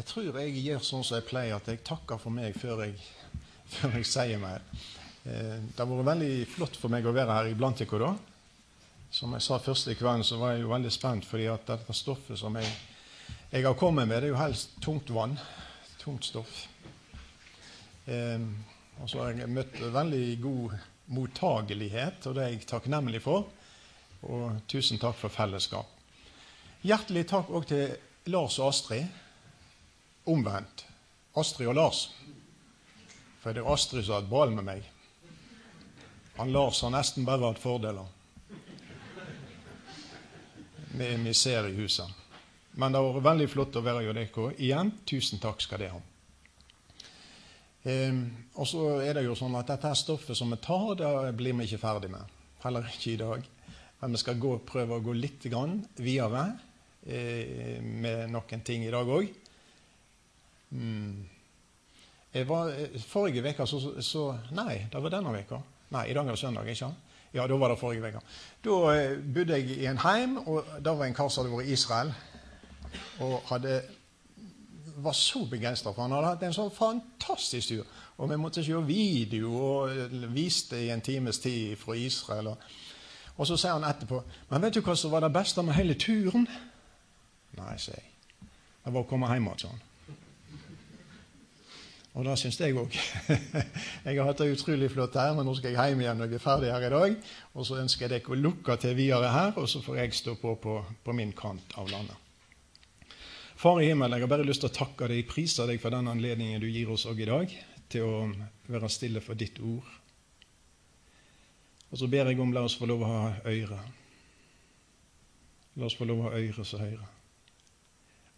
Jeg tror jeg gjør sånn som jeg pleier, at jeg takker for meg før jeg, før jeg sier mer. Eh, det har vært veldig flott for meg å være her iblant dere da. Som jeg sa første kvelden, så var jeg jo veldig spent, fordi at dette stoffet som jeg, jeg har kommet med, det er jo helst tungt vann. Tungt stoff. Eh, og så har jeg møtt veldig god mottagelighet, og det er jeg takknemlig for. Og tusen takk for fellesskap. Hjertelig takk òg til Lars og Astrid. Omvendt. Astrid og Lars. For det er Astrid som har hatt ball med meg. Han Lars har nesten bare hatt fordeler. Vi ser i huset. Men det har vært veldig flott å være i JDK. igjen. Tusen takk skal dere ha. Eh, og så er det jo sånn at dette stoffet som vi tar, det blir vi ikke ferdig med. Heller ikke i dag. Men vi skal gå, prøve å gå litt videre eh, med noen ting i dag òg. Mm. Var, eh, forrige uke så, så, Nei, det var denne uka. Nei, i dag er det søndag. ikke Ja, da var det forrige uke. Da eh, bodde jeg i en heim, og da var en kar som hadde vært i Israel. Og hadde var så begeistra for han hadde hatt en sånn fantastisk tur. Og vi måtte se video og viste i en times tid fra Israel. Og, og så sier han etterpå Men vet du hva som var det beste med hele turen? Nei, sier jeg. Det var å komme hjem igjen. Og det syns jeg òg. jeg har hatt det utrolig flott her, men nå skal jeg hjem igjen når jeg er ferdig her i dag. Og så ønsker jeg dere å lukke til videre her, og så får jeg stå på på, på min kant av landet. Far i himmelen, jeg har bare lyst til å takke deg, prise deg for den anledningen du gir oss òg i dag, til å være stille for ditt ord. Og så ber jeg om la oss få lov å ha øre. La oss få lov å ha øre som hører.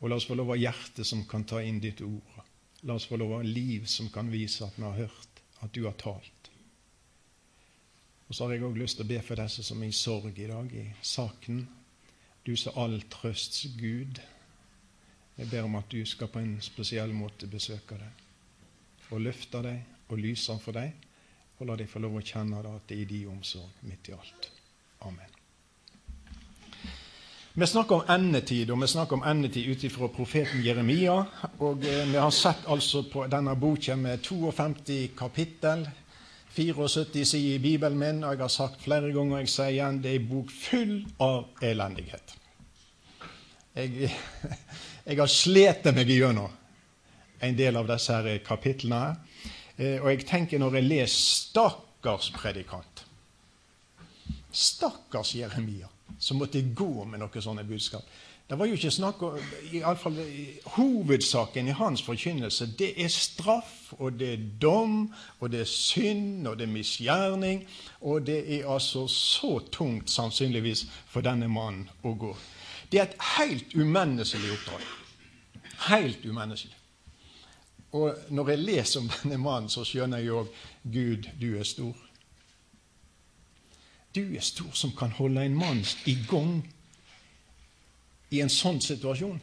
Og la oss få lov å ha hjerte som kan ta inn ditt ord. La oss få lov å ha liv som kan vise at vi har hørt, at du har talt. Og så har jeg òg lyst til å be for disse som er i sorg i dag, i saken. Du som all trøsts Gud. Jeg ber om at du skal på en spesiell måte besøke dem og løfte dem og lyse for dem, og la dem få lov å kjenne at det er i din omsorg midt i alt. Amen. Vi snakker om endetid, og vi snakker om endetid ut ifra profeten Jeremia. Og eh, vi har sett altså på denne boka med 52 kapittel, 74 sider i Bibelen min, og jeg har sagt flere ganger, og jeg sier igjen, det er en bok full av elendighet. Jeg, jeg har slitt meg gjennom en del av disse her kapitlene. Eh, og jeg tenker når jeg leser 'Stakkars predikant', stakkars Jeremia, som måtte gå med noen sånne budskap. Det var jo ikke snakk om, i alle fall, Hovedsaken i hans forkynnelse det er straff, og det er dom, og det er synd, og det er misgjerning. Og det er altså så tungt, sannsynligvis, for denne mannen å gå. Det er et helt umenneskelig oppdrag. Helt umenneskelig. Og når jeg leser om denne mannen, så skjønner jeg òg Gud, du er stor. Du er stor som kan holde en mann i gang i en sånn situasjon,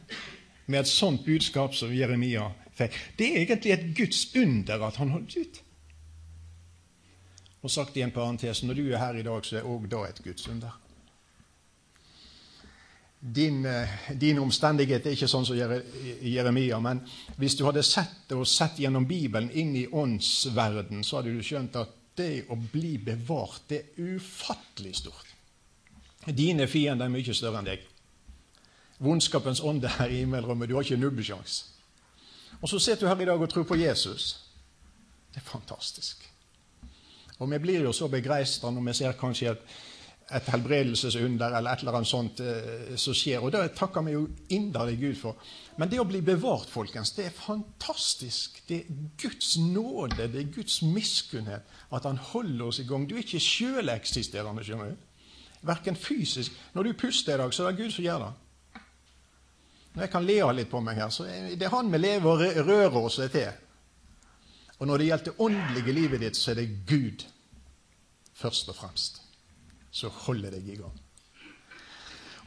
med et sånt budskap som Jeremia fikk. Det er egentlig et Guds under at han holdt ut. Og sagt i en parentes, når du er her i dag, så er òg da et Guds under din, eh, din, omstendighet er ikke sånn som Jeremia, men hvis du hadde sett det og sett gjennom Bibelen inn i åndsverden, så hadde du skjønt at det å bli bevart, det er ufattelig stort. Dine fiender er mye større enn deg. Vondskapens ånde er i himmelrommet. Du har ikke nubbesjans. Og så sitter du her i dag og tror på Jesus. Det er fantastisk. Og vi blir jo så begeistra når vi ser kanskje et et helbredelsesunder eller et eller annet sånt eh, som skjer. Og det takker vi jo inderlig Gud for. Men det å bli bevart, folkens, det er fantastisk. Det er Guds nåde, det er Guds miskunnhet at Han holder oss i gang. Du er ikke sjøleksisterende, skjønner du. Verken fysisk Når du puster i dag, så er det Gud som gjør det. Når jeg kan le litt på meg her, så er det Han vi lever og rører oss til. Og når det gjelder det åndelige livet ditt, så er det Gud først og fremst så holder deg i gang.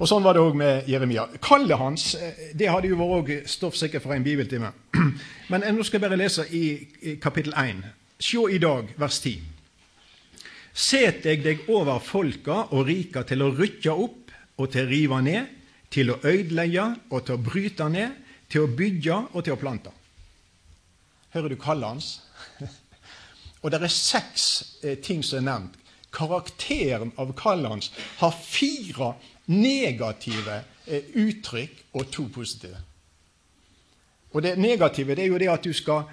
Og Sånn var det òg med Jeremia. Kallet hans eh, det hadde jo vært stoff sikkert for en bibeltime. Men nå skal jeg bare lese i kapittel 1. Se i dag, vers 10. Set jeg deg over folka og rika til å rykke opp og til å rive ned, til å ødelegge og til å bryte ned, til å bygge og til å plante. Hører du kallet hans? og det er seks eh, ting som er nevnt. Karakteren av kallet hans har fire negative eh, uttrykk og to positive. Og det negative det er jo det at du skal,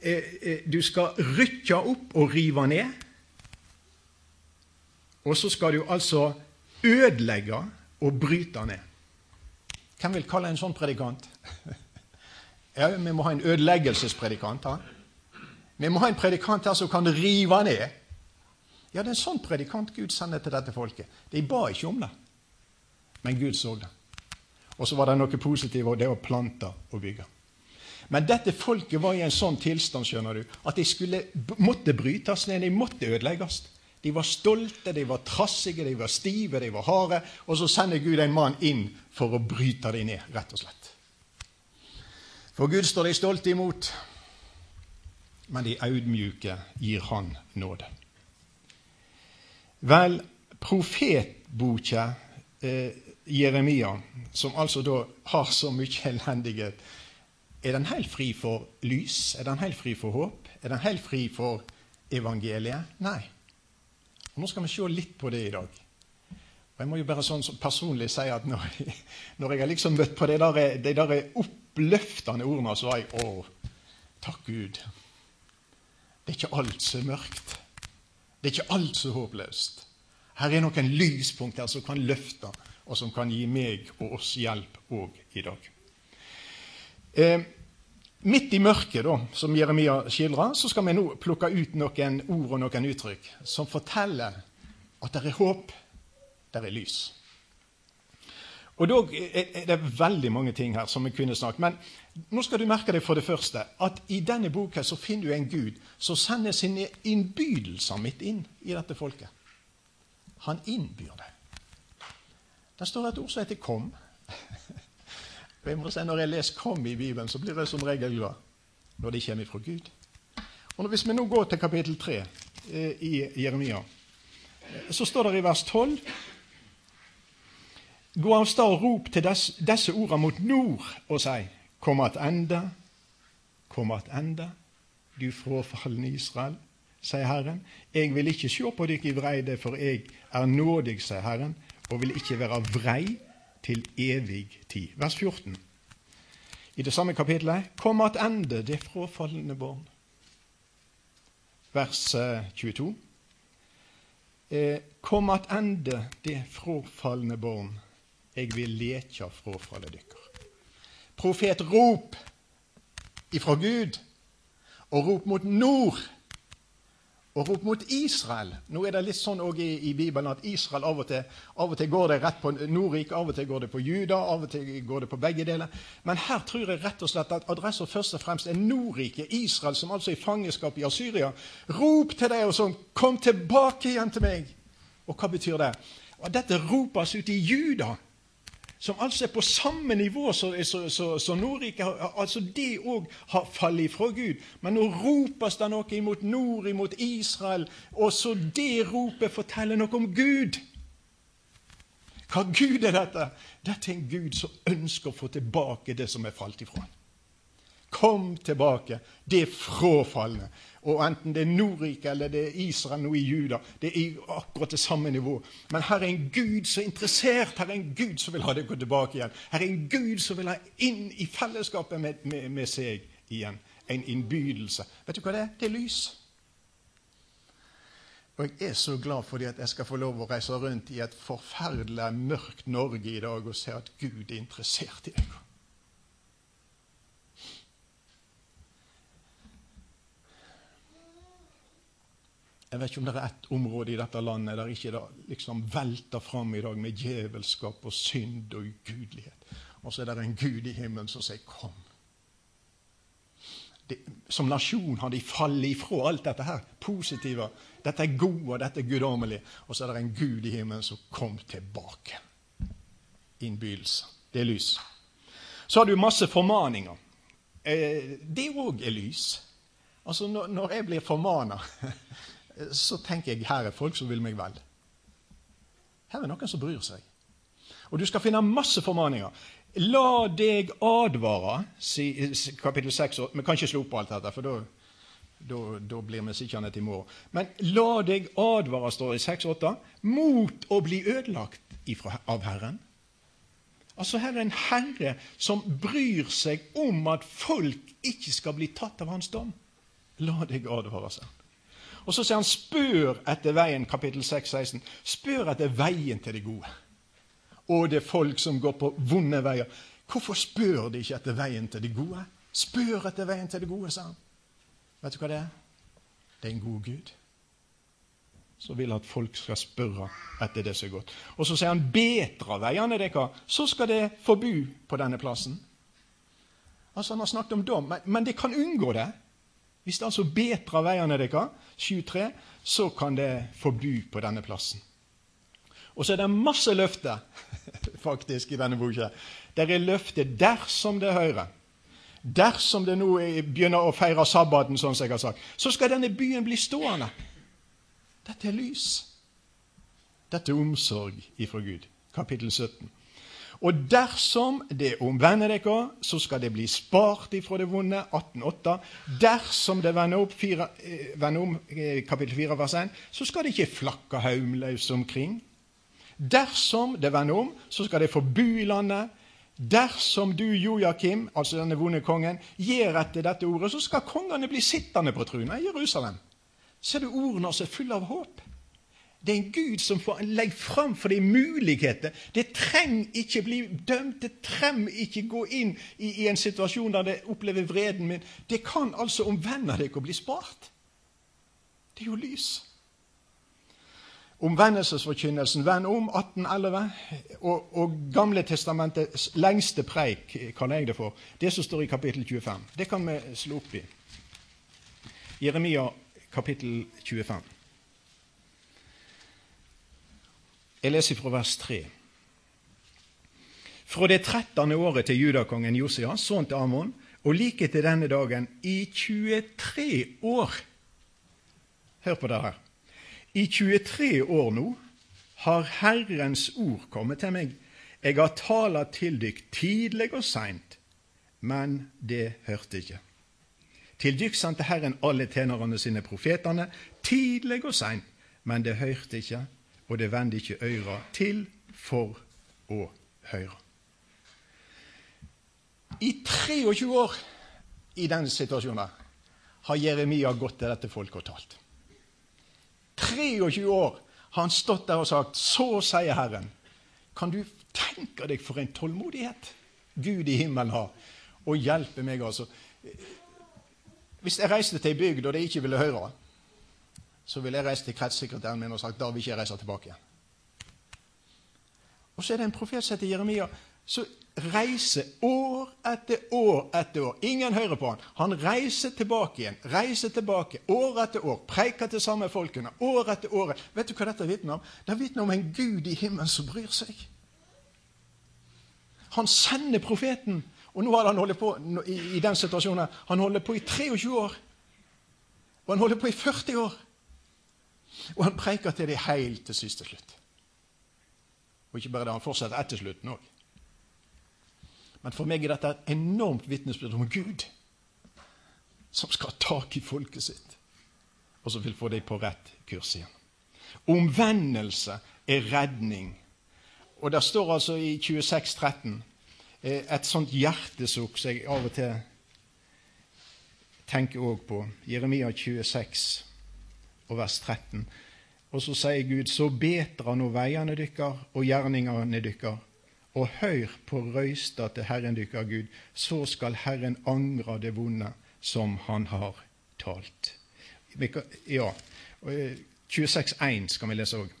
eh, eh du skal rykke opp og rive ned. Og så skal du altså ødelegge og bryte ned. Hvem vil kalle en sånn predikant? Ja, Vi må ha en ødeleggelsespredikant. Ha? Vi må ha en predikant her som kan rive ned. Ja, det er en sånn predikant Gud sender til dette folket. De ba ikke om det, men Gud så det. Og så var det noe positivt, og det å plante og bygge. Men dette folket var i en sånn tilstand skjønner du, at de skulle, måtte brytes ned. De måtte ødelegges. De var stolte, de var trassige, de var stive, de var harde. Og så sender Gud en mann inn for å bryte dem ned, rett og slett. For Gud står de stolte imot, men de audmjuke gir Han nåde. Vel, profetboka eh, Jeremia, som altså da har så mye elendighet, er den helt fri for lys? Er den helt fri for håp? Er den helt fri for evangeliet? Nei. Og Nå skal vi se litt på det i dag. Og Jeg må jo bare sånn personlig si at når, når jeg har liksom møtt på de der, de der oppløftende ordene, så var jeg Å, takk Gud. Det er ikke alt som er mørkt. Det er ikke alt er håpløst. Her er noen lyspunkter som kan løfte, og som kan gi meg og oss hjelp òg i dag. Eh, Midt i mørket, da, som Jeremia skildrer, så skal vi nå plukke ut noen ord og noen uttrykk som forteller at det er håp, det er lys. Og dog er det veldig mange ting her som vi kunne snakket Men nå skal du merke deg for det første at i denne boka så finner du en Gud som sender sine innbydelser midt inn i dette folket. Han innbyr det. Det står et ord som heter 'kom'. Når jeg leser 'kom' i Bibelen, så blir jeg som regel glad når det kommer fra Gud. Og Hvis vi nå går til kapittel 3 eh, i Jeremia, så står det i vers 12 Gå av sted og rop til disse ordene mot nord og si:" Kom attende, kom attende, du frafalne Israel, sier Herren. Jeg vil ikke se på dere i vreide, for jeg er nådig, sier Herren, og vil ikke være vrei til evig tid. Vers 14 i det samme kapitlet Kom attende det frafalne barn. Vers 22. Kom Kom attende det frafalne barn. Jeg vil lekja frafallet dykkar. Profet, rop ifra Gud, og rop mot nord og rop mot Israel. Nå er det litt sånn i, i, Bibelen at Israel av og, til, av og til går det rett på Nordrike, av og til går det på Juda, av og til går det på begge deler. Men her tror jeg rett og slett at adressen først og fremst er Nordriket, Israel, som altså er i fangenskap i Asyria. Rop til deg og sånn, kom tilbake igjen til meg! Og hva betyr det? Og Dette ropes ut i Juda som altså er på samme nivå som Nordrike. Altså Det òg har fallet ifra Gud. Men nå ropes det noe imot nord, imot Israel, og så det ropet forteller noe om Gud. Hva Gud er dette? Dette er en Gud som ønsker å få tilbake det som er falt ifra. Kom tilbake, det frafalne. Og enten det er Nordrike eller det er Israel nå i Juda, det er akkurat det samme nivå. Men her er en Gud som er interessert, her er en Gud som vil ha det gå tilbake igjen. Her er en Gud som vil ha inn i fellesskapet med, med, med seg igjen. En innbydelse. Vet du hva det er? Det er lys. Og jeg er så glad for at jeg skal få lov å reise rundt i et forferdelig mørkt Norge i dag og se at Gud er interessert i deg. Jeg vet ikke om det er ett område i dette landet der ikke det liksom velter fram i dag med djevelskap og synd og ugudelighet. Og så er det en Gud i himmelen som sier 'kom'. Det, som nasjon har de fallet ifra alt dette her positive. Dette er gode, dette er guddommelig. Og så er det en Gud i himmelen som kom tilbake. Innbydelse. Det er lys. Så har du masse formaninger. Eh, det òg er lys. Altså, når, når jeg blir formana så tenker jeg her er folk som vil meg vel. Her er noen som bryr seg. Og du skal finne masse formaninger. La deg advare, kapittel 6 Vi kan ikke slå opp på alt dette, for da blir vi sittende til i morgen. Men la deg advare, står i 6-8, mot å bli ødelagt ifra, av Herren. Altså Her er en herre som bryr seg om at folk ikke skal bli tatt av hans dom. La deg advare, sier. Og så sier han 'spør etter veien', kapittel 6, 16. Spør etter veien til det gode. Og det er folk som går på vonde veier. Hvorfor spør de ikke etter veien til det gode? Spør etter veien til det gode, sa han. Vet du hva det er? Det er en god Gud som vil at folk skal spørre etter det som er godt. Og så sier han 'betra veiene dere', så skal det forbu på denne plassen. Altså Han har snakket om dom, men det kan unngå det. Hvis det altså betra veiene dere, 7.3, så kan det få bu på denne plassen. Og så er det masse løfter faktisk i denne boka. Det er løftet dersom det hører. Dersom det nå begynner å feire sabbaten, sånn som jeg har sagt, så skal denne byen bli stående. Dette er lys. Dette er omsorg ifra Gud. Kapittel 17. Og dersom det omvender dere, så skal det bli spart ifra det vonde. 18,8. Dersom det vender, opp, fire, eh, vender om eh, kapittel 4, vers 1, så skal det ikke flakke haumløs omkring. Dersom det vender om, så skal det få bo i landet. Dersom du, Joakim, altså denne vonde kongen, gir etter dette ordet, så skal kongene bli sittende på trona i Jerusalem. Ser du ordene som er fulle av håp? Det er en Gud som får legge fram for deg muligheter. Det trenger ikke bli dømt. Det trenger ikke gå inn i, i, en situasjon der det opplever vreden min. Det kan altså omvende deg og bli spart. Det er jo lys. Omvendelsesforkynnelsen, venn om 1811, og, og Gamle testamentets lengste preik, kaller jeg det for, det som står i kapittel 25. Det kan vi slå opp i. Jeremia kapittel 25. Jeg leser fra vers 3. Fra det 13. året til judakongen Josia, sønn til Amon, og like til denne dagen, i 23 år Hør på det her. I 23 år nå har Herrens ord kommet til meg. Jeg har tala til dykk tidlig og seint, men det hørte ikke. Til dykk sendte Herren alle tjenerne sine profetene, tidlig og seint, men det hørte ikke, og det vender ikke øyra til for å høre. I 23 år i denne situasjonen har Jeremia gått til dette folket og talt. 23 år har han stått der og sagt 'Så sier Herren'. Kan du tenke deg for en tålmodighet Gud i himmelen har, og hjelpe meg, altså. Hvis jeg reiste til ei bygd og de ikke ville høre, så ville jeg reist til kretssekretæren min og sagt da vil ikke jeg reise tilbake igjen. Og så er det en profet som heter Jeremia, som reiser år etter år etter år. Ingen hører på han. Han reiser tilbake igjen, reiser tilbake år etter år, preiker til samme folkene år etter år. Vet du hva dette vitner om? Det vitner om en Gud i himmelen som bryr seg. Han sender profeten og nå har han holdt på i, i den situasjonen. Han holder på i 23 år. Og han holder på i 40 år. Og han preiker til det helt til siste slutt. Og ikke bare det, han fortsetter etter slutten òg. Men for meg er dette et enormt vitnesbyrd om Gud, som skal ha tak i folket sitt, og som vil få dem på rett kurs igjen. Omvendelse er redning. Og det står altså i 26, 13, Eh, et sånt hjertesukk som jeg av og til tenker òg på. Jeremia 26 og vers 13. Og så sier Gud, så betra nå veiene dykkar og gjerningene dykkar, og høyr på røysta til Herren dykkar Gud, så skal Herren angra det vonde som Han har talt. Ja, 26.1 eh, skal vi lese òg.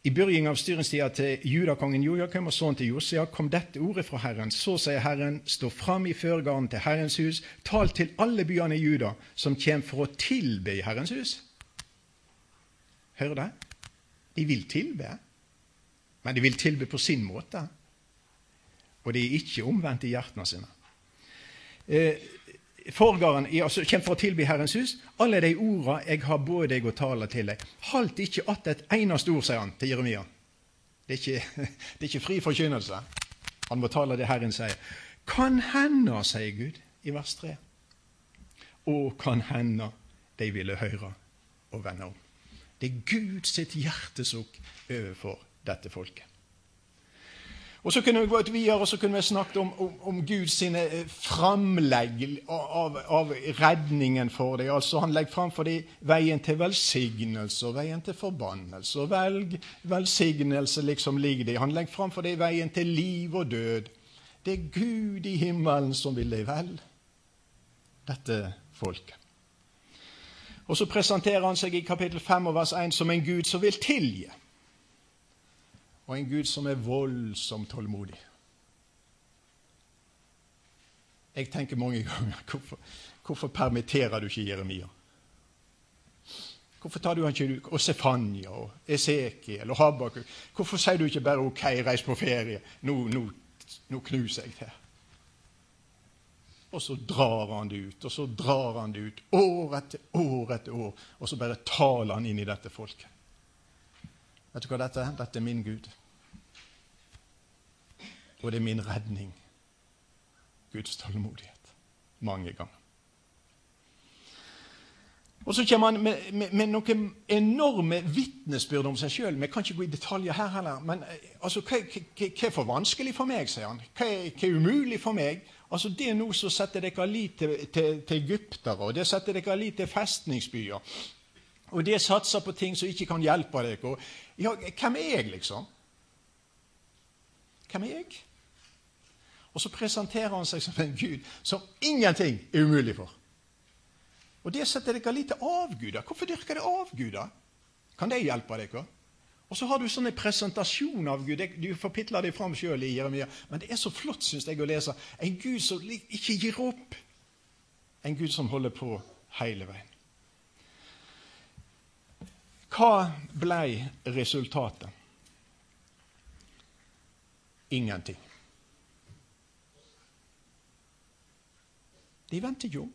I begynnelsen av styringstida til judakongen Jojakim og sønnen til Josia kom dette ordet fra Herren. Så sier Herren, stå fram i førgarden til Herrens hus, tal til alle byene i Juda som kommer for å tilbe i Herrens hus. Hører det? De vil tilbe, men de vil tilbe på sin måte. Og de er ikke omvendt i hjertene sine. Eh, forgården altså, kommer for å tilby Herrens hus. Alle de orda jeg har både deg og tale til deg. Halt ikke att et eneste ord, sier han til Jeremia. Det er ikke, det er ikke fri forkynnelse. Han må tale det Herren sier. Kan hende, sier Gud i vers 3. Og kan hende de ville høre og vende om. Det er Guds hjertesukk overfor dette folket. Og Så kunne vi gått videre og så kunne vi snakket om, om, om Guds sine framlegg av, av, redningen for deg. Altså Han legger fram for deg veien til velsignelse og veien til forbannelse. Velg velsignelse liksom ligger det. Han legger fram for deg veien til liv og død. Det er Gud i himmelen som vil deg vel, dette folket. Og Så presenterer han seg i kapittel 5 og vers 1 som en Gud som vil tilgi og en Gud som er voldsomt tålmodig. Jeg tenker mange ganger hvorfor, hvorfor permitterer du ikke Jeremia? Hvorfor tar du ikke og Sefania og Esekiel og Habakuk? Hvorfor sier du ikke bare 'OK, reis på ferie', nå, nå, nå knuser jeg til? Og så drar han det ut, og så drar han det ut, år etter år etter år, og så bare taler han inn i dette folket. Vet du hva dette er? Dette er min Gud. Og det er min redning. Guds tålmodighet. Mange ganger. Og så kommer han med, med, med noen enorme vitnesbyrd om seg sjøl. Vi kan ikke gå i detaljer her heller. Men eh, altså, hva, hva, hva, er for vanskelig for meg, sier han. Hva hva er umulig for meg? Altså, Det er noe som setter dere lit til, til, til egyptere, og det setter dere lit til festningsbyer. Og det satser på ting som ikke kan hjelpe dere. Ja, hvem er jeg, liksom? Hvem er jeg? Og så presenterer han seg som en gud som ingenting er umulig for. Og det setter dere litt til avguder. Hvorfor dyrker dere avguder? Kan det hjelpe dere? Og så har du sånn en presentasjon av Gud. Du forpitler det fram sjøl i Jeremia. Men det er så flott, syns jeg, å lese. En Gud som ikke gir opp. En Gud som holder på hele veien. Hva blei resultatet? Ingenting. De vendte om.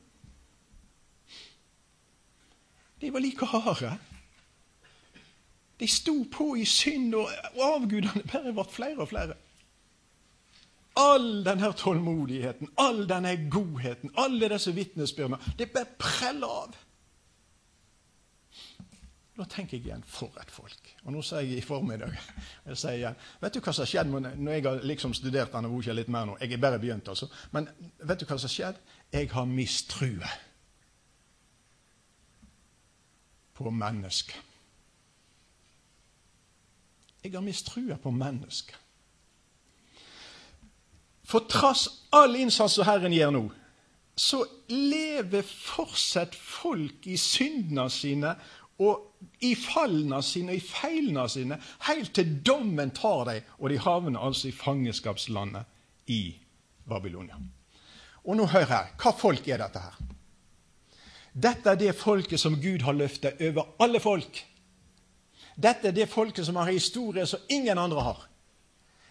De var like harde. De sto på i synd, og avgudene bare ble flere og flere. All denne tålmodigheten, all denne godheten, alle disse vitnesbyrdene, det bare preller av. Da tenker jeg igjen for et folk. Og nå sier jeg i formiddag jeg sier igjen, Vet du hva som har skjedd når jeg har liksom studert denne boka litt mer nå? Jeg er bare begynt, altså. Men vet du hva som har skjedd? Jeg har mistrua på mennesket. Jeg har mistrua på mennesket. For trass all innsats som Herren gjør nå, så lever fortsatt folk i syndene sine og i fallene sine og i feilene sine, helt til dommen tar dem, og de havner altså i fangenskapslandet i Babylonia. Og nå hør her. Hva folk er dette her? Dette er det folket som Gud har løftet over alle folk. Dette er det folket som har historie som ingen andre har.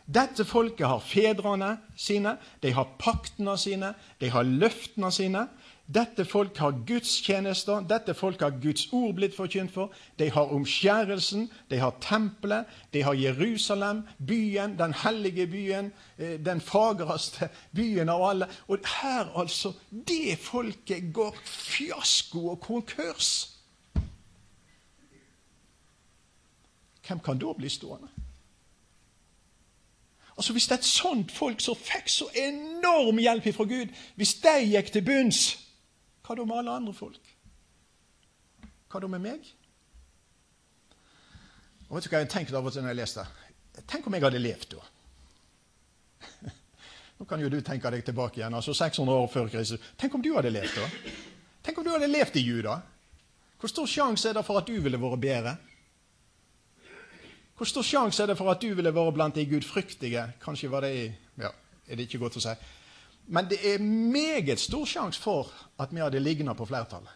Dette folket har fedrene sine, de har paktene sine, de har løftene sine. Dette folk har Guds tjenester, dette folk har Guds ord blitt forkynt for. De har omskjærelsen, de har tempelet, de har Jerusalem, byen, den hellige byen, eh, den fagreste byen av alle. Og her, altså Det folket går fiasko og konkurs. Hvem kan da bli stående? Altså Hvis det er et sånt folk som fikk så enorm hjelp fra Gud, hvis de gikk til bunns hva da med alle andre folk? Hva da med meg? Og vet du hva jeg tenkte av og til når jeg leste? Tenk om jeg hadde levd da. Nå kan jo du tenke deg tilbake igjen, altså 600 år før Kristus. Tenk om du hadde levd da? Tenk om du hadde levd i Juda? Hvor stor sjanse er det for at du ville vært bedre? Hvor stor sjanse er det for at du ville vært blant de gudfryktige? Kanskje var det ja, er det ikke godt å si. Men det er meget stor sjanse for at vi hadde ligna på flertallet.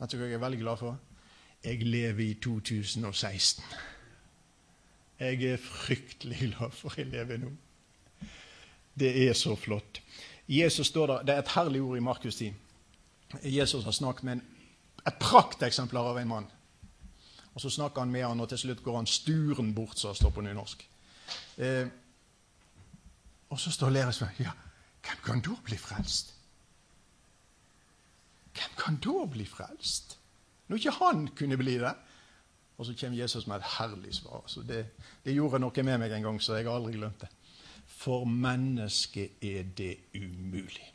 Vet du hva jeg er veldig glad for? Jeg lever i 2016. Jeg er fryktelig glad for jeg lever nå. Det er så flott. Jesus står der, Det er et herlig ord i Markus 10. Jesus har snakket med en, et prakteksemplar av en mann. Og Så snakker han med han, og til slutt går han sturen bort, som står på nynorsk. Eh, Og så står læresvennen ja, hvem kan da bli frelst? Hvem kan da bli frelst? Når ikke han kunne bli det. Og så kommer Jesus med et herlig svar. Det, det gjorde noe med meg en gang, så jeg har aldri glemt det. For mennesket er det umulig.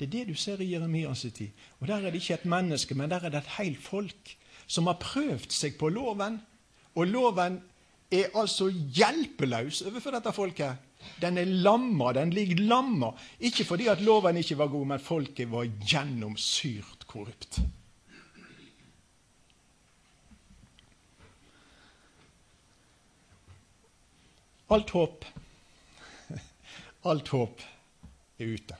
Det er det du ser i Jeremias tid. Og Der er det ikke et menneske, men der er det et helt folk som har prøvd seg på loven. Og loven er altså hjelpeløs overfor dette folket. Den er lamma, den ligger lamma. Ikke fordi at loven ikke var god, men folket var gjennomsyrt korrupt. Alt håp Alt håp er ute.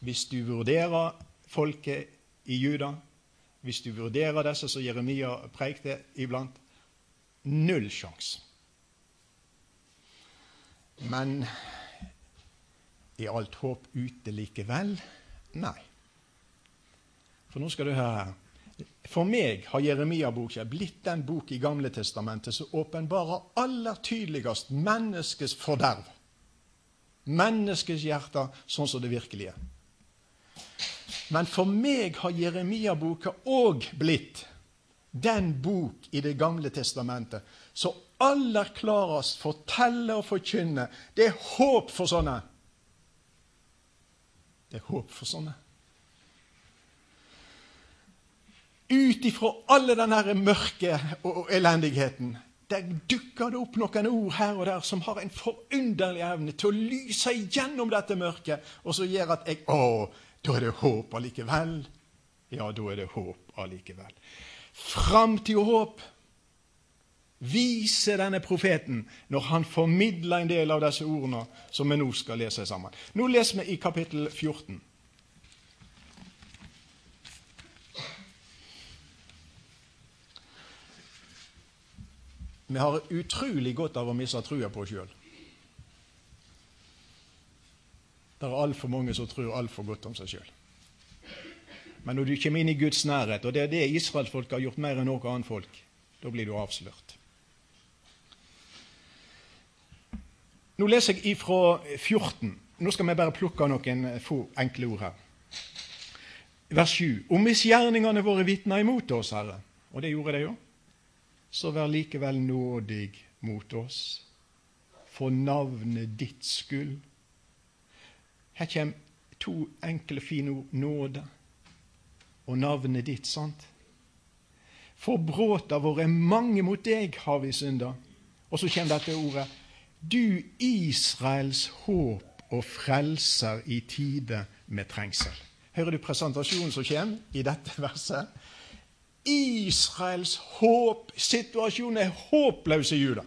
Hvis du vurderer folket i Juda, hvis du vurderer disse som Jeremia preikte iblant, null sjanse. Men er alt håp ute likevel? Nei. For nå skal du høre. For meg har Jeremia-boka blitt den bok i Gamle testamentet som åpenbarer aller tydeligst menneskets forderv. Menneskets hjerter sånn som det virkelig er. Men for meg har Jeremia-boka òg blitt den bok i Det gamle testamentet som aller klarest forteller og forkynner. Det er håp for sånne. Det er håp for sånne. Ut ifra alle denne mørke og elendigheten der dukker det opp noen ord her og der som har en forunderlig evne til å lyse igjennom dette mørket, og som gjør at jeg Å, da er det håp allikevel. Ja, da er det håp allikevel. Framtid og håp viser denne profeten når han formidler en del av disse ordene som vi nå skal lese sammen. Nå leser vi i kapittel 14. Vi har utrolig godt av å miste trua på oss sjøl. Det er altfor mange som tror altfor godt om seg sjøl. Men når du kommer inn i Guds nærhet, og det er det israelsfolket har gjort mer enn noe annet folk, da blir du avslørt. Nå leser jeg ifra 14. Nå skal vi bare plukke noen få enkle ord her. Vers 7. Om misgjerningene våre vitner imot oss, Herre, og det gjorde de jo, så vær likevel nådig mot oss, for navnet ditt skyld. Her kommer to enkle, fine ord. Nåde og navnet ditt, sant? For bråta våre mange mot deg har vi synda. Og så kommer dette ordet. Du Israels håp og frelser i tide med trengsel. Hører du presentasjonen som kommer i dette verset? Israels håp. Situasjonen er håpløs i Juda.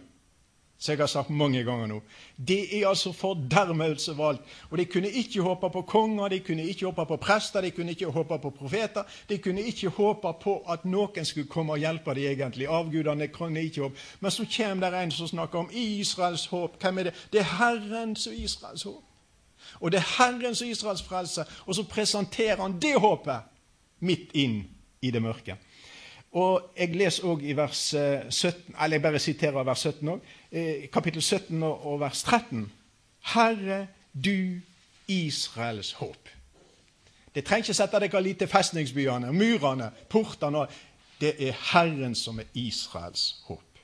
Som jeg har sagt mange ganger nå. Det er altså fordermelse valgt. Og de kunne ikke håpe på konger, de kunne ikke håpe på prester, de kunne ikke håpe på profeter. De kunne ikke håpe på at noen skulle komme og hjelpe dem egentlig. Avgudene kunne ikke håpe. Men så kommer det en som snakker om Israels håp. Hvem er det? Det er Herrens og Israels håp. Og det er Herrens og Israels frelse. Og så presenterer han det håpet midt inn i det mørke. Og Jeg leser òg i vers 17, eh, eller jeg bare siterer vers 17 òg. Eh, kapittel 17 og vers 13. Herre, du Israels håp. Det trenger ikke sette dere litt til festningsbyene, murene, portene. Det er Herren som er Israels håp.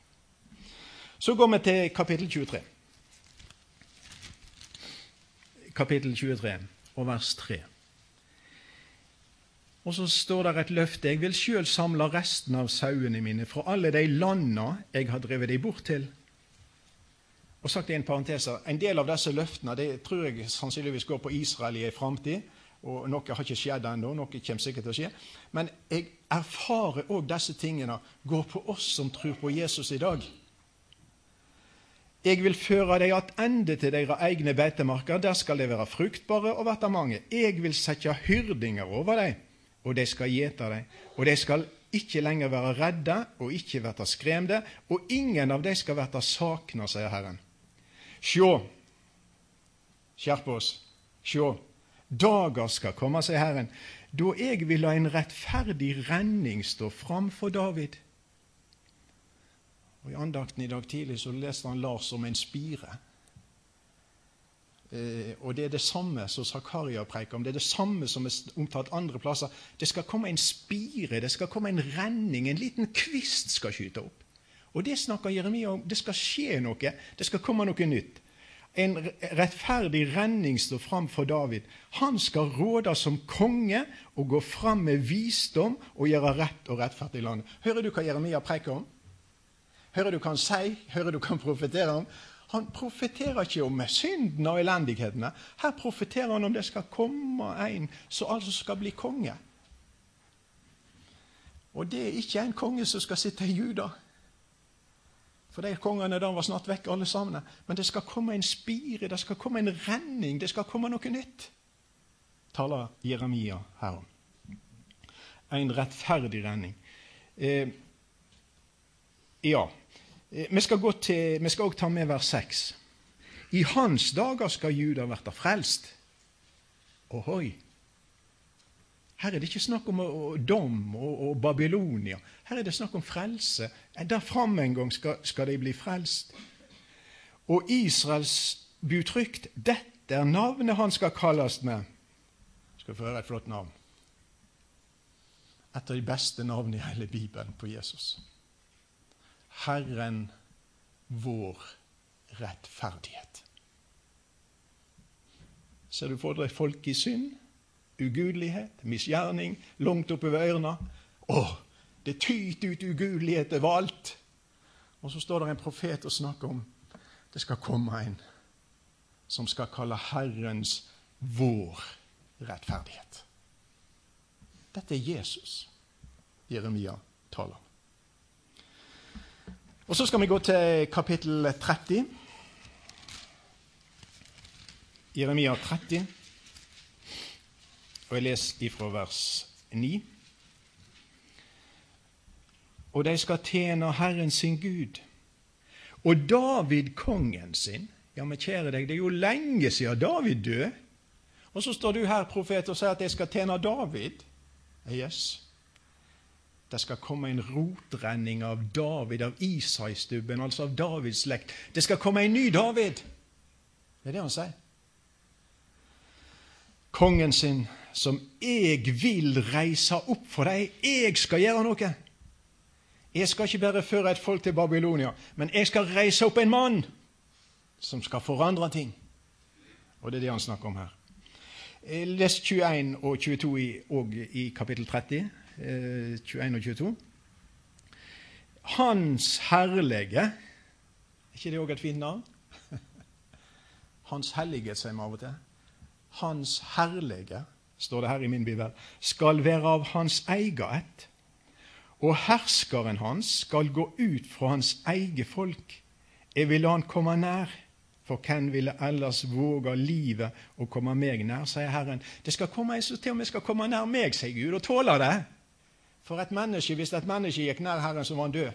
Så går vi til kapittel 23. Kapittel 23 og vers 3. Og så står det et løfte. Jeg vil sjøl samle resten av sauene mine fra alle de landa jeg har drevet dem bort til. Og sagt i en parentes, En del av disse løftene det tror jeg sannsynligvis går på Israel i en framtid. Og noe har ikke skjedd ennå, noe kommer sikkert til å skje. Men jeg erfarer òg disse tingene går på oss som tror på Jesus i dag. Jeg vil føre deg attende til deres egne beitemarker. Der skal de være fruktbare og verta mange. Jeg vil sette hyrdinger over dem og de skal gjete deg. Og de skal ikke lenger være redde og ikke verta skremte, og ingen av dem skal verta sakna, sier Herren. Sjå, skjerp oss, sjå, dager skal komme, sier Herren, da jeg vil la en rettferdig renning stå fram for David. Og I andakten i dag tidlig så leste han Lars om en spire. Eh, og Det er det samme som Zakaria preker om. Det er det samme som er omtalt andre plasser. Det skal komme en spire, det skal komme en renning, en liten kvist skal skyte opp. Og Det snakker Jeremia om. Det skal skje noe. Det skal komme noe nytt. En rettferdig renning står fram for David. Han skal råde som konge og gå fram med visdom og gjøre rett og rettferdig i landet. Hører du hva Jeremia preker om? Hører du hva han sier? Hører du hva han profeterer om? Han profeterer ikke om synden og elendighetene. Her profeterer han om det skal komme en som altså skal bli konge. Og det er ikke en konge som skal sitte i Juda. For de kongene da var snart vekk, alle sammen. Men det skal komme en spire, det skal komme en renning, det skal komme noe nytt. Taler Jeremia her om. En rettferdig renning. Eh, ja. Eh, vi skal også ta med vers 6. I hans dager skal Juda verta frelst. Ohoi. Her er det ikke snakk om dom og, og, Babylonia. Her er det snakk om frelse. Der framme en gang skal, skal de bli frelst. Og Israels butrykt. Dette er navnet han skal kalles med. Skal få høre et flott navn. Et av de beste navnene i hele Bibelen på Jesus. Herren vår rettferdighet. Ser du for deg folk i synd, ugudelighet, misgjerning, langt oppover ørene? Å, det tyter ut ugudelighet overalt. Og så står det en profet og snakker om det skal komme en som skal kalle Herrens vår rettferdighet. Dette er Jesus Jeremia taler om. Og Så skal vi gå til kapittel 30. Jeremia 30. Og jeg leser ifra vers 9. Og de skal tjene Herren sin Gud. Og David kongen sin. Ja, men kjære deg, det er jo lenge siden David døde. Og så står du her, profet, og sier at jeg skal tjene David. Yes. Det skal komme en rotrenning av David, av Isai-stubben, altså av Davids slekt. Det skal komme en ny David! Det er det han sier. Kongen sin, som jeg vil reise opp for deg. Jeg skal gjøre noe. Jeg skal ikke bare føre et folk til Babylonia, men jeg skal reise opp en mann som skal forandre ting. Og det er det han snakker om her. Les 21 og 22 i, og i kapittel 30. 21 eh, og 22. Hans herlige Er ikke det òg et fint navn? Hans hellighet, sier vi av og til. Hans herlige, står det her i min bibel, skal være av hans eget ett. Og herskeren hans skal gå ut fra hans eget folk. Jeg vil la han komme nær. For hvem ville ellers våge livet å komme meg nær, sier Herren. Det skal komme en som til og med skal komme nær meg, sier Gud, og tåler det. For et menneske, hvis et menneske gikk nær Herren, så var han død.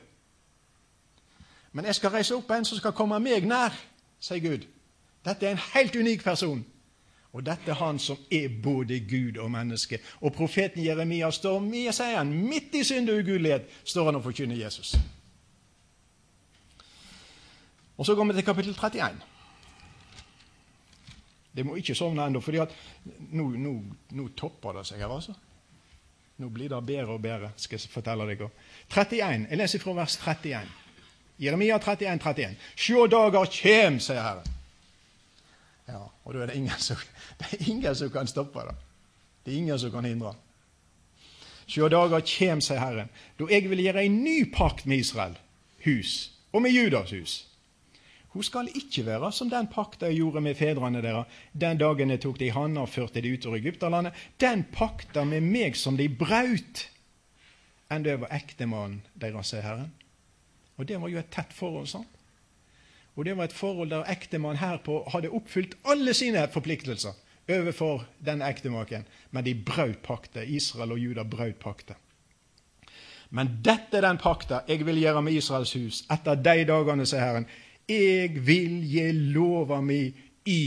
Men jeg skal reise opp en som skal komme meg nær, sier Gud. Dette er en helt unik person. Og dette er han som er både Gud og menneske. Og profeten Jeremia står med, sier han, midt i synd og ugudelighet står han og forkynner Jesus. Og så går vi til kapittel 31. Det må ikke sovne ennå, for nå, nå, nå, topper det seg her. altså. Nå blir det bedre og bedre, skal jeg fortelle dere. 31, Jeg leser fra vers 31. Jeremia 31, 31. Sjå dager kjem, sier Herren. Ja, og da er det ingen som, det er ingen som kan stoppe det. Det er ingen som kan hindre. Sjå dager kjem, sier Herren, da jeg vil gjøre en ny pakt med Israel hus, og med Judas hus hun skal ikke være som den pakta jeg gjorde med fedrene deres den dagen jeg tok de i handa og førte de ut av Egypterlandet. Den pakta med meg som de braut, enn det var ektemannen deres, sier Herren. Og det var jo et tett forhold. sant? Og det var et forhold der ektemannen herpå hadde oppfylt alle sine forpliktelser overfor den ektemaken, men de brøt pakta. Israel og Juda brøt pakta. Men dette er den pakta jeg vil gjøre med Israels hus etter de dagene, sier Herren. Jeg vil gi lova mi i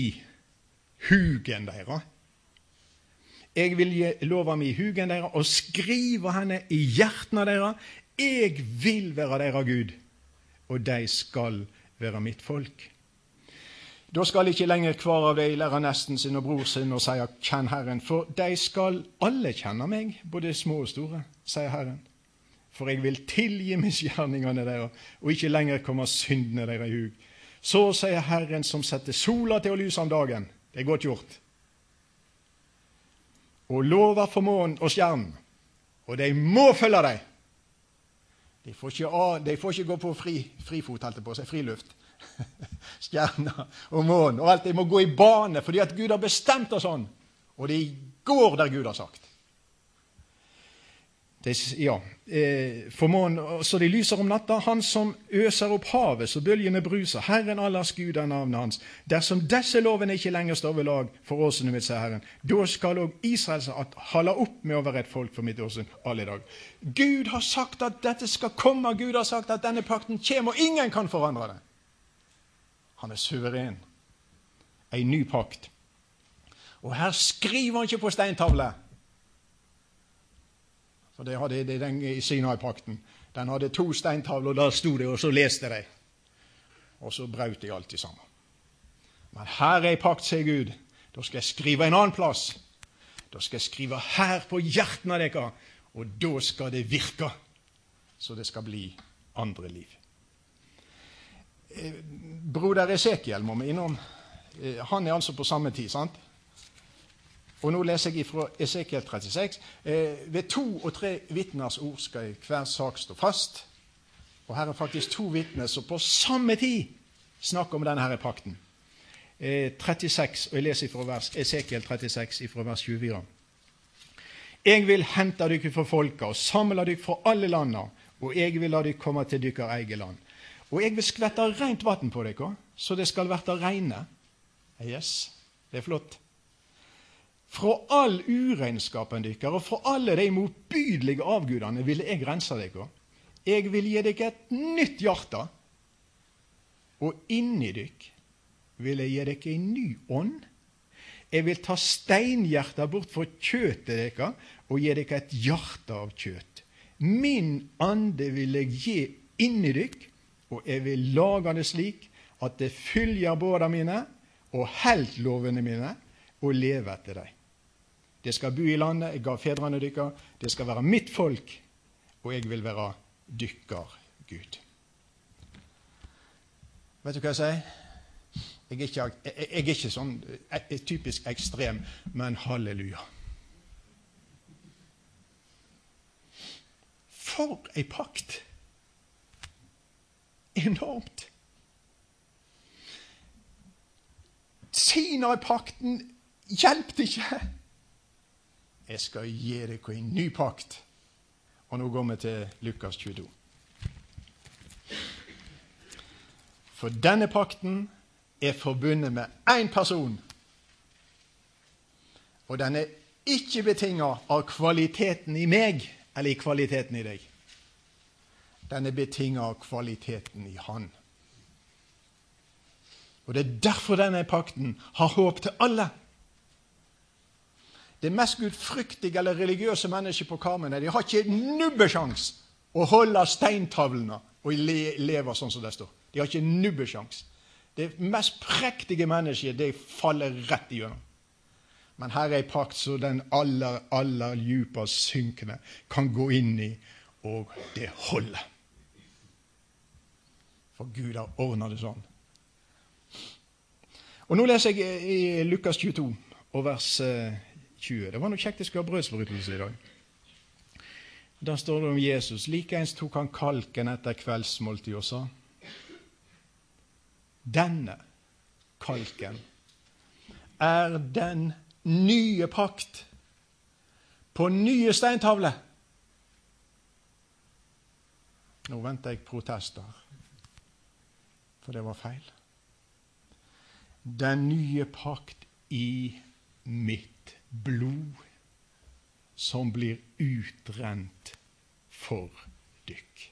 hugen deres. Jeg vil gi lova mi i hugen deres og skrive henne i hjertene deres. Jeg vil være deres Gud, og de skal være mitt folk. Da skal ikke lenger hver av dem lære nesten sin og bror sin og si 'kjenn Herren', for de skal alle kjenne meg, både små og store, sier Herren. For jeg vil tilgi misgjerningene deres og ikke lenger komme syndene deres i hug. Så sier Herren som setter sola til å lyse om dagen. Det er godt gjort. Og lover for månen og stjernen. Og de må følge dem. De får ikke, de får ikke gå på fri, frifot, holdt på å si, friluft. Stjerner og månen og alt. De må gå i bane fordi at Gud har bestemt det sånn. Og de går der Gud har sagt. Det, ja, eh, så de lyser om natta. Han som øser opp havet så bølgene bruser. Herren allers Gud er navnet hans. Dersom disse lovene ikke lenger står ved lag for åsene mitt, sier Herren, da skal òg Israel holde opp med å være et folk for mitt åsyn alle i dag. Gud har sagt at dette skal komme. Gud har sagt at denne pakten kommer, og ingen kan forandre det. Han er suveren. Ei ny pakt. Og her skriver han ikke på steintavle. For det hadde de den i Sinai-pakten. Den hadde to steintavler, og der sto det, og så leste de. Og så brøt de alltid sammen. Men her er ei pakt, sier Gud. Da skal jeg skrive en annen plass. Da skal jeg skrive her på hjertene av dere, og da skal det virke. Så det skal bli andre liv. Eh, broder Esekiel må vi innom. Eh, han er altså på samme tid. sant? Og nå leser jeg fra Esekiel 36. Eh, ved to og tre vitners ord skal hver sak stå fast. Og her er faktisk to vitner som på samme tid snakker om denne her pakten. Eh, 36, og Jeg leser fra vers, Esekiel 36 fra vers 24. Jeg vil hente dere fra folka og samle dere fra alle landa, og jeg vil la dere komme til deres eget land. Og jeg vil skvette rent vann på dere, så det skal verte reine. Yes, det er flott. Fra all uregnskapen deres og fra alle de motbydelige avgudene vil jeg rense dere. Jeg vil gi dere et nytt hjerte, og inni dere vil jeg gi dere en ny ånd. Jeg vil ta steinhjertet bort fra kjøttet deres og gi dere et hjerte av kjøtt. Min ande vil jeg gi inni dere, og jeg vil lage det slik at det følger båda mine og helt lovene mine og lever etter dem. Det skal bo i landet jeg ga fedrene deres. Det skal være mitt folk, og jeg vil være dykker Gud. Vet du hva jeg sier? Jeg er ikke, jeg, jeg er ikke sånn jeg typisk ekstrem, men halleluja. For ei pakt! Enormt. Sinai-pakten hjelpte ikke. Jeg skal gi dere en ny pakt. Og nå går vi til Lukas 22. For denne pakten er forbundet med én person. Og den er ikke betinga av kvaliteten i meg eller i kvaliteten i deg. Den er betinga av kvaliteten i Han. Og Det er derfor denne pakten har håp til alle. Det mest gudfryktige eller religiøse mennesket på Karmøy de har ikke nubbesjans å holde steintavlene og leve sånn som det står. De har ikke nubbesjans. Det mest prektige mennesket det faller rett igjennom. Men her er ei pakt som den aller, aller djupest synkende kan gå inn i, og det holder. For Gud har ordna det sånn. Og Nå leser jeg i Lukas 22 og vers 20. Det var noe kjekt jeg skulle ha brødsbrytelse i dag. Da står det om Jesus. Likeens tok han kalken etter kveldsmåltid og sa Denne kalken er den nye pakt på nye steintavler. Nå venter jeg protester, for det var feil. Den nye pakt i mitt blod som blir utrent for dykk.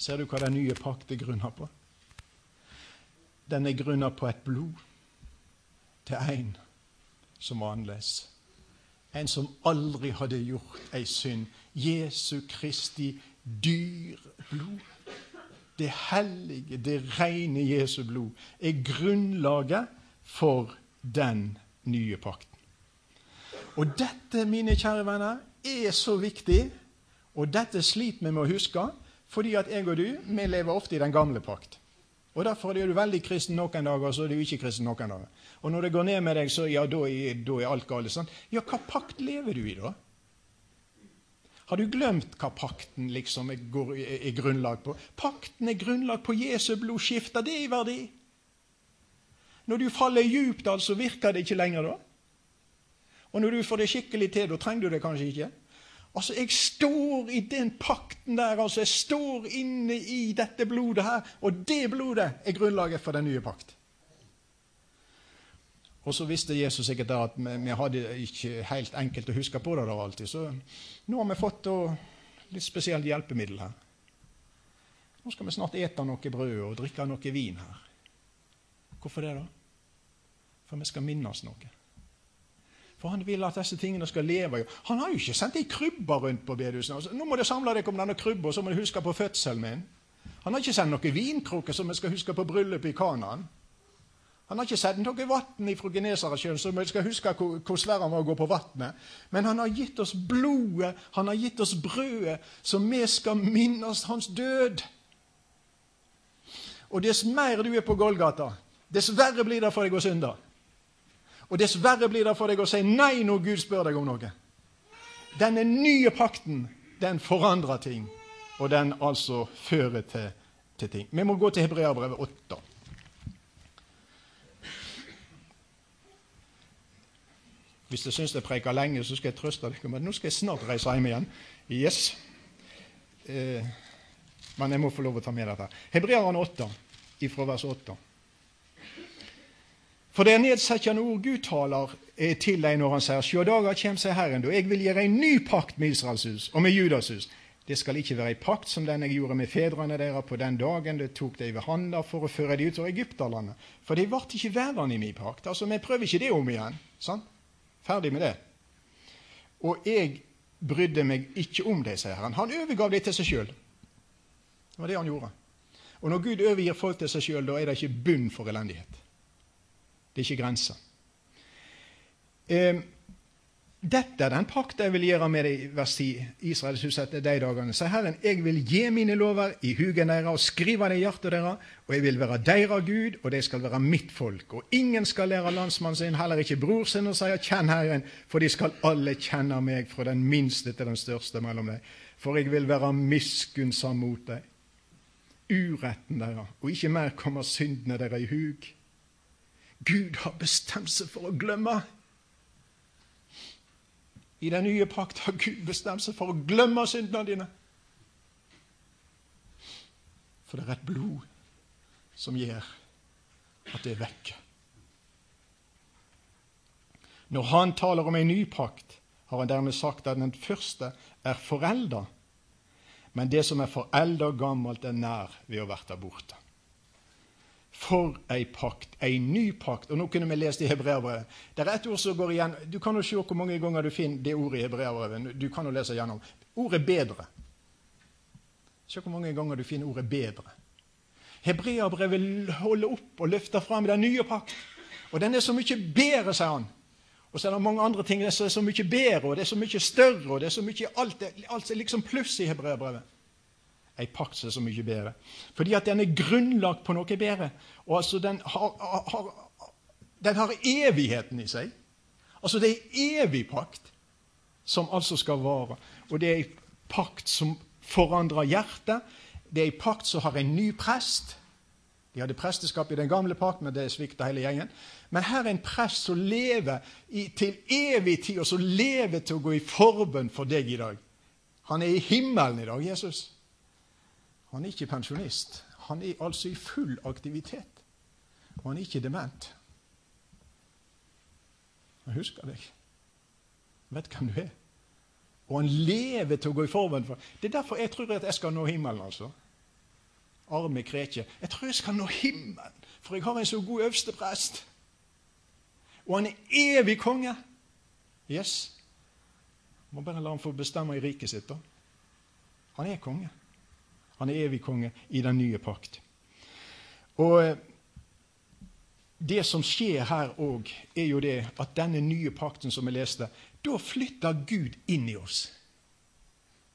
Ser du hva den nye pakt er grunna på? Den er grunna på et blod til en som var annerledes. En som aldri hadde gjort ei synd. Jesu Kristi dyr blod. det hellige, det rene Jesu blod, er grunnlaget for den nye pakten. Og dette, mine kjære venner, er så viktig, og dette sliter vi med å huske, fordi at jeg og du vi lever ofte i den gamle pakt. Og Derfor er du veldig kristen noen dager, og så er du ikke kristen noen dager. Og når det går ned med deg, så ja, da er, da er alt galt. Sånn. Ja, hva pakt lever du i, da? Har du glemt hva pakten liksom er, er grunnlag på? Pakten er grunnlag på Jesu blod. det det i verdi? Når du faller djupt, altså, virker det ikke lenger da? Og når du får det skikkelig til, da trenger du det kanskje ikke? Altså, Jeg står i den pakten der. altså Jeg står inne i dette blodet her. Og det blodet er grunnlaget for den nye pakt. Og så visste Jesus sikkert da at vi, hadde ikke helt enkelt å huske på det da alltid. Så nå har vi fått litt spesielt hjelpemiddel her. Nå skal vi snart ete noe brød og drikke noe vin her. Hvorfor det, da? For vi skal minnes noe. For han vil at disse tingene skal leve. Han har jo ikke sendt ei krybbe rundt på bedehusene. Altså, nå må dere samle dere om denne krybba, så må dere huske på fødselen min. Han har ikke sendt noen vinkrukker som vi skal huske på bryllupet i Kanaan. Han har ikke sendt noe vann fra Genesaretsjøen, så vi skal huske hvor, hvor svær han var å gå på vannet. Men han har gitt oss blodet, han har gitt oss brødet, så vi skal minnes hans død. Og dess mer du er på Golgata, dess verre blir det for deg å synde. Og dessverre blir det for deg å si nei når Gud spør deg om noe. Denne nye pakten, den forandrer ting, og den altså fører til, til ting. Vi må gå til Hebreabrevet 8. Hvis du syns jeg preker lenge, så skal jeg trøste dere med at nå skal jeg snart reise hjem igjen. Yes. Eh, men jeg må få lov å ta med dette. Hebreerne 8, ifra vers 8. For det er nedsettende ord Gud taler eh, til deg når han sier Sjå dager kjem seg Herren, da jeg vil gjøre en ny pakt med Israels hus og med Judas hus. Det skal ikke være ei pakt som den jeg gjorde med fedrene deres på den dagen det tok deg ved handa for å føre dem ut av Egypterlandet. For de ble ikke værende i min pakt. Altså, Vi prøver ikke det om igjen. sant? Ferdig med det. Og jeg brydde meg ikke om det, sier Herren. Han overgav det til seg sjøl. Det var det han gjorde. Og når Gud overgir folk til seg sjøl, da er det ikke bunn for elendighet. Det er ikke grenser. Eh, dette er den pakt jeg vil gjøre med deg, vers 10, Israels hus etter de dagene. sier Herren, jeg vil gi mine lover i hugen deres og skrive det i hjertet deres, og jeg vil være deres Gud, og de skal være mitt folk. Og ingen skal lære landsmannen sin, heller ikke bror sin, og si 'kjenn Herren', for de skal alle kjenne meg, fra den minste til den største mellom dem. For jeg vil være miskunnsam mot dem. Uretten deres, og ikke mer kommer syndene deres i hug. Gud har bestemt seg for å glemme. I den nye pakt har Gud bestemt seg for å glemme syndene dine. For det er et blod som gjør at det er vekk. Når han taler om en ny pakt, har han dermed sagt at den første er forelda, men det som er forelda gammelt, er nær ved å verte borte. For ei pakt, ei ny pakt. Og Nå kunne vi lest i Hebreabrevet. Det er et ord som går igjen. Du kan jo se hvor mange ganger du finner det ordet i Hebreabrevet. Du kan jo lese gjennom. Ordet 'bedre'. Se hvor mange ganger du finner ordet 'bedre'. Hebreabrevet holder opp og løfter fram den nye pakt. Og den er så mye bedre, sier han. Og så er det mange andre ting som er så mye bedre, og det er så mye større, og det er så mye alt, alt er liksom pluss i Hebreabrevet ei pakt som er så mye bedre. Fordi at den er grunnlagt på noe bedre. Og altså den har, har, den har evigheten i seg. Altså det er evig pakt som altså skal vare. Og det er ei pakt som forandrer hjertet. Det er ei pakt som har en ny prest. De hadde presteskap i den gamle pakt, men det svikta hele gjengen. Men her er en prest som lever i, til evig tid, og som lever til å gå i forbønn for deg i dag. Han er i himmelen i dag, Jesus. Han er ikke pensjonist. Han er altså i full aktivitet. Og han er ikke dement. Han husker deg. Vet hvem du er. Og han lever til å gå i forveien for Det er derfor jeg tror at jeg skal nå himmelen. altså. Arme kreke. Jeg tror jeg skal nå himmelen, for jeg har en så god øverste prest. Og han er evig konge. Yes. Må bare la ham få bestemme i riket sitt. da. Han er konge. Han er evig konge i den nye pakt. Og eh, det som skjer her òg, er jo det at denne nye pakten som vi leste, da flytter Gud inn i oss.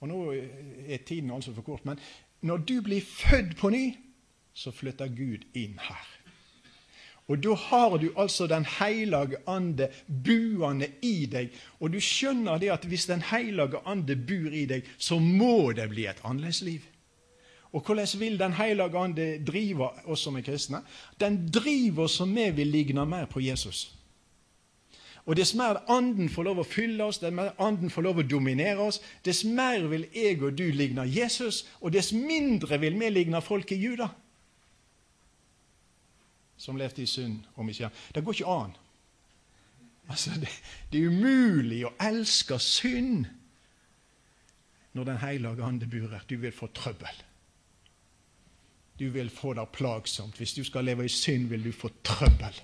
Og Nå er tiden altså for kort, men når du blir født på ny, så flytter Gud inn her. Og da har du altså Den hellige ande buende i deg. Og du skjønner det at hvis Den hellige ande bor i deg, så må det bli et annerledes liv. Og hvordan vil Den hellige ande drive oss som er kristne? Den driver oss som vi vil ligne mer på Jesus. Og Dess mer Anden får lov å fylle oss, dess mer Anden får lov å dominere oss, dess mer vil jeg og du ligne Jesus, og dess mindre vil vi ligne folk i Juda som levde i synd og misgjerning. Det går ikke an. Altså, det, det, er umulig å elske synd når Den hellige ande bor her. Du vil få trøbbel. Du vil få det plagsomt. Hvis du skal leve i synd, vil du få trøbbel.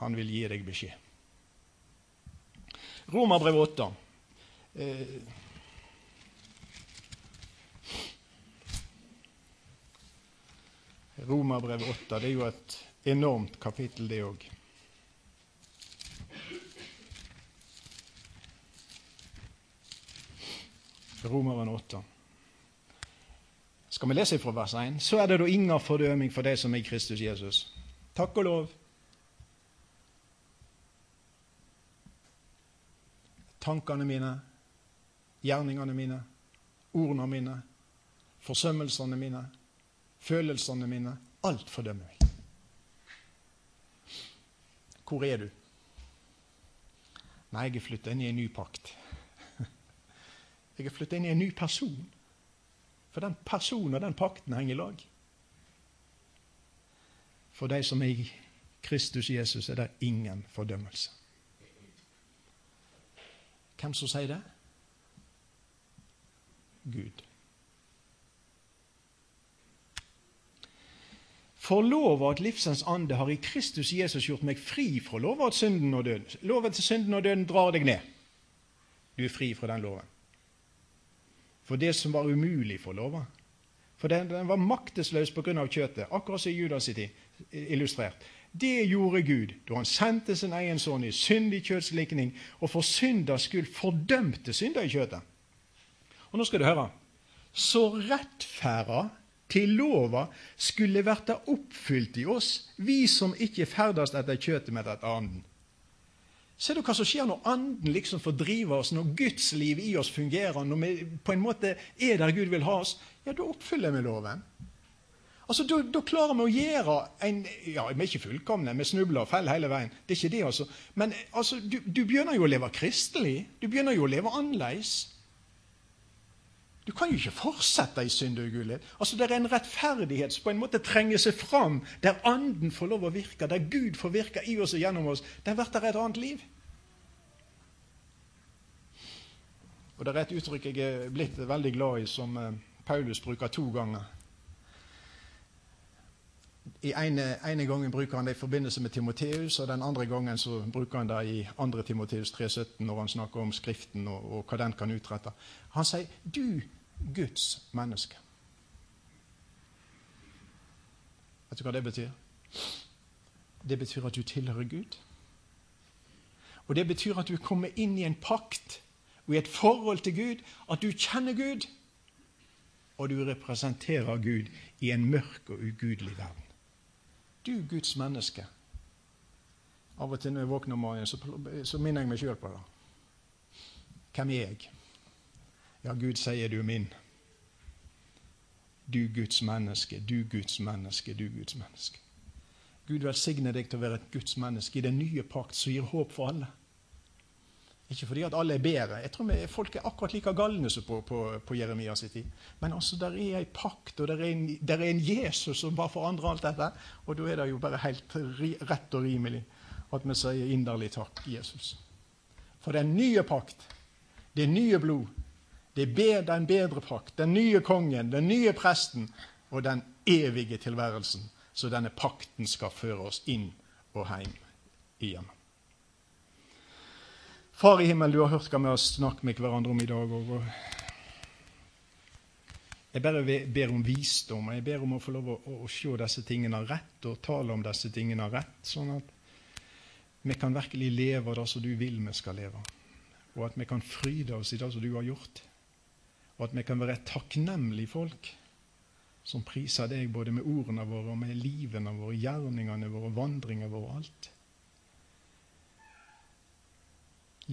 Han vil gi deg beskjed. Romerbrev 8. Eh, Romerbrevet 8 det er jo et enormt kapittel, det òg. Romeren 8. Skal vi lese fra vers 1? Så er det da ingen fordøming for deg som er Kristus Jesus. Takk og lov. Tankene mine, gjerningene mine, ordene mine, forsømmelsene mine følelsene mine. Alt fordømmer meg. Hvor er du? Nei, jeg er flytta inn i en ny pakt. Jeg er flytta inn i en ny person. For den personen og den pakten henger i lag. For de som er i Kristus Jesus, er det ingen fordømmelse. Hvem som sier det? Gud. For lova at livsens ande har i Kristus Jesus gjort meg fri fra lova at synden og døden. Loven til synden og døden drar deg ned. Du er fri fra den loven. For det som var umulig for lova. For den, den var maktesløs pga. kjøttet, akkurat som Judas tid illustrert. Det gjorde Gud da han sendte sin egen sønn i syndig kjøttslikning og for synders skyld fordømte synder i kjøttet. Og nå skal du høre. Så rettferda til lova skulle verta oppfylt i oss, vi som ikke ferdes etter kjøtet, men etter anden. Ser du hva som skjer når Anden liksom fordriver oss, når Guds liv i oss fungerer, når vi på en måte er der Gud vil ha oss? Ja, da oppfyller vi loven. Altså, Da, klarer vi å gjøre en Ja, vi er ikke fullkomne, vi snubler og faller hele veien. Det er ikke det, altså. Men altså, du, du begynner jo å leve kristelig. Du begynner jo å leve annerledes. Du kan jo ikke fortsette i synd og ugudelighet. Altså, det er en rettferdighet som på en måte trenger seg fram, der Anden får lov å virke, der Gud får virke i oss og gjennom oss. Der blir det et annet liv. Og Det er et uttrykk jeg er blitt veldig glad i, som eh, Paulus bruker to ganger. I ene, ene, gangen bruker han det i forbindelse med Timoteus, og den andre gangen så bruker han det i 2. Timoteus 3,17 når han snakker om Skriften og, og, hva den kan utrette. Han sier 'du Guds menneske'. Vet du hva det betyr? Det betyr at du tilhører Gud. Og det betyr at du kommer inn i en pakt og i et forhold til Gud, at du kjenner Gud, og du representerer Gud i en mørk og ugudelig verden. Du Guds menneske. Av og til når jeg våkner om morgenen, så, så minner jeg meg sjøl på det. Hvem er jeg? Ja, Gud sier du er min. Du Guds menneske, du Guds menneske, du Guds menneske. Gud velsigne deg til å være et Guds menneske i den nye pakt som gir håp for alle. Ikke fordi at alle er bedre. Jeg tror Folk er akkurat like galne som på, på, på Jeremias tid. Men altså, der er ei pakt, og der er, en, er, en, Jesus som bare forandrer alt dette. Og da er det jo bare helt rett og rimelig at vi sier inderlig takk, Jesus. For den nye pakt, det nye blod, det er en bedre pakt, den nye kongen, den nye presten og den evige tilværelsen. Så denne pakten skal føre oss inn og hjem igjen. Far i himmelen, du har hørt hva vi har snakket med hverandre om i dag. Og Jeg bare ber om visdom, jeg ber om å få lov å, å, å se disse tingene rett og tale om disse tingene rett, sånn at vi kan virkelig leve det som du vil vi skal leve. Og at vi kan fryde oss i det som du har gjort. Og at vi kan være et takknemlig folk som priser deg både med ordene våre og med livene våre, gjerningene våre, vandringene våre, alt.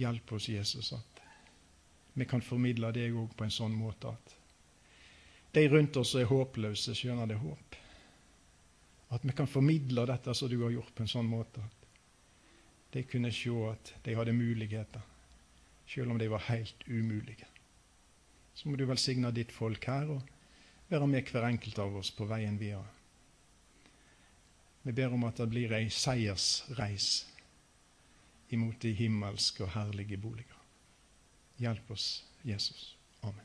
Hjelp oss, Jesus, at vi kan formidle deg òg på en sånn måte at de rundt oss er håpløse, skjønner det håp. At vi kan formidle dette som du har gjort, på en sånn måte at de kunne se at de hadde muligheter, selv om de var helt umulige. Så må du velsigne ditt folk her og være med hver enkelt av oss på veien videre. Vi ber om at det blir ei seiersreis imot de himmelske og herlige boliger. Hjelp oss, Jesus.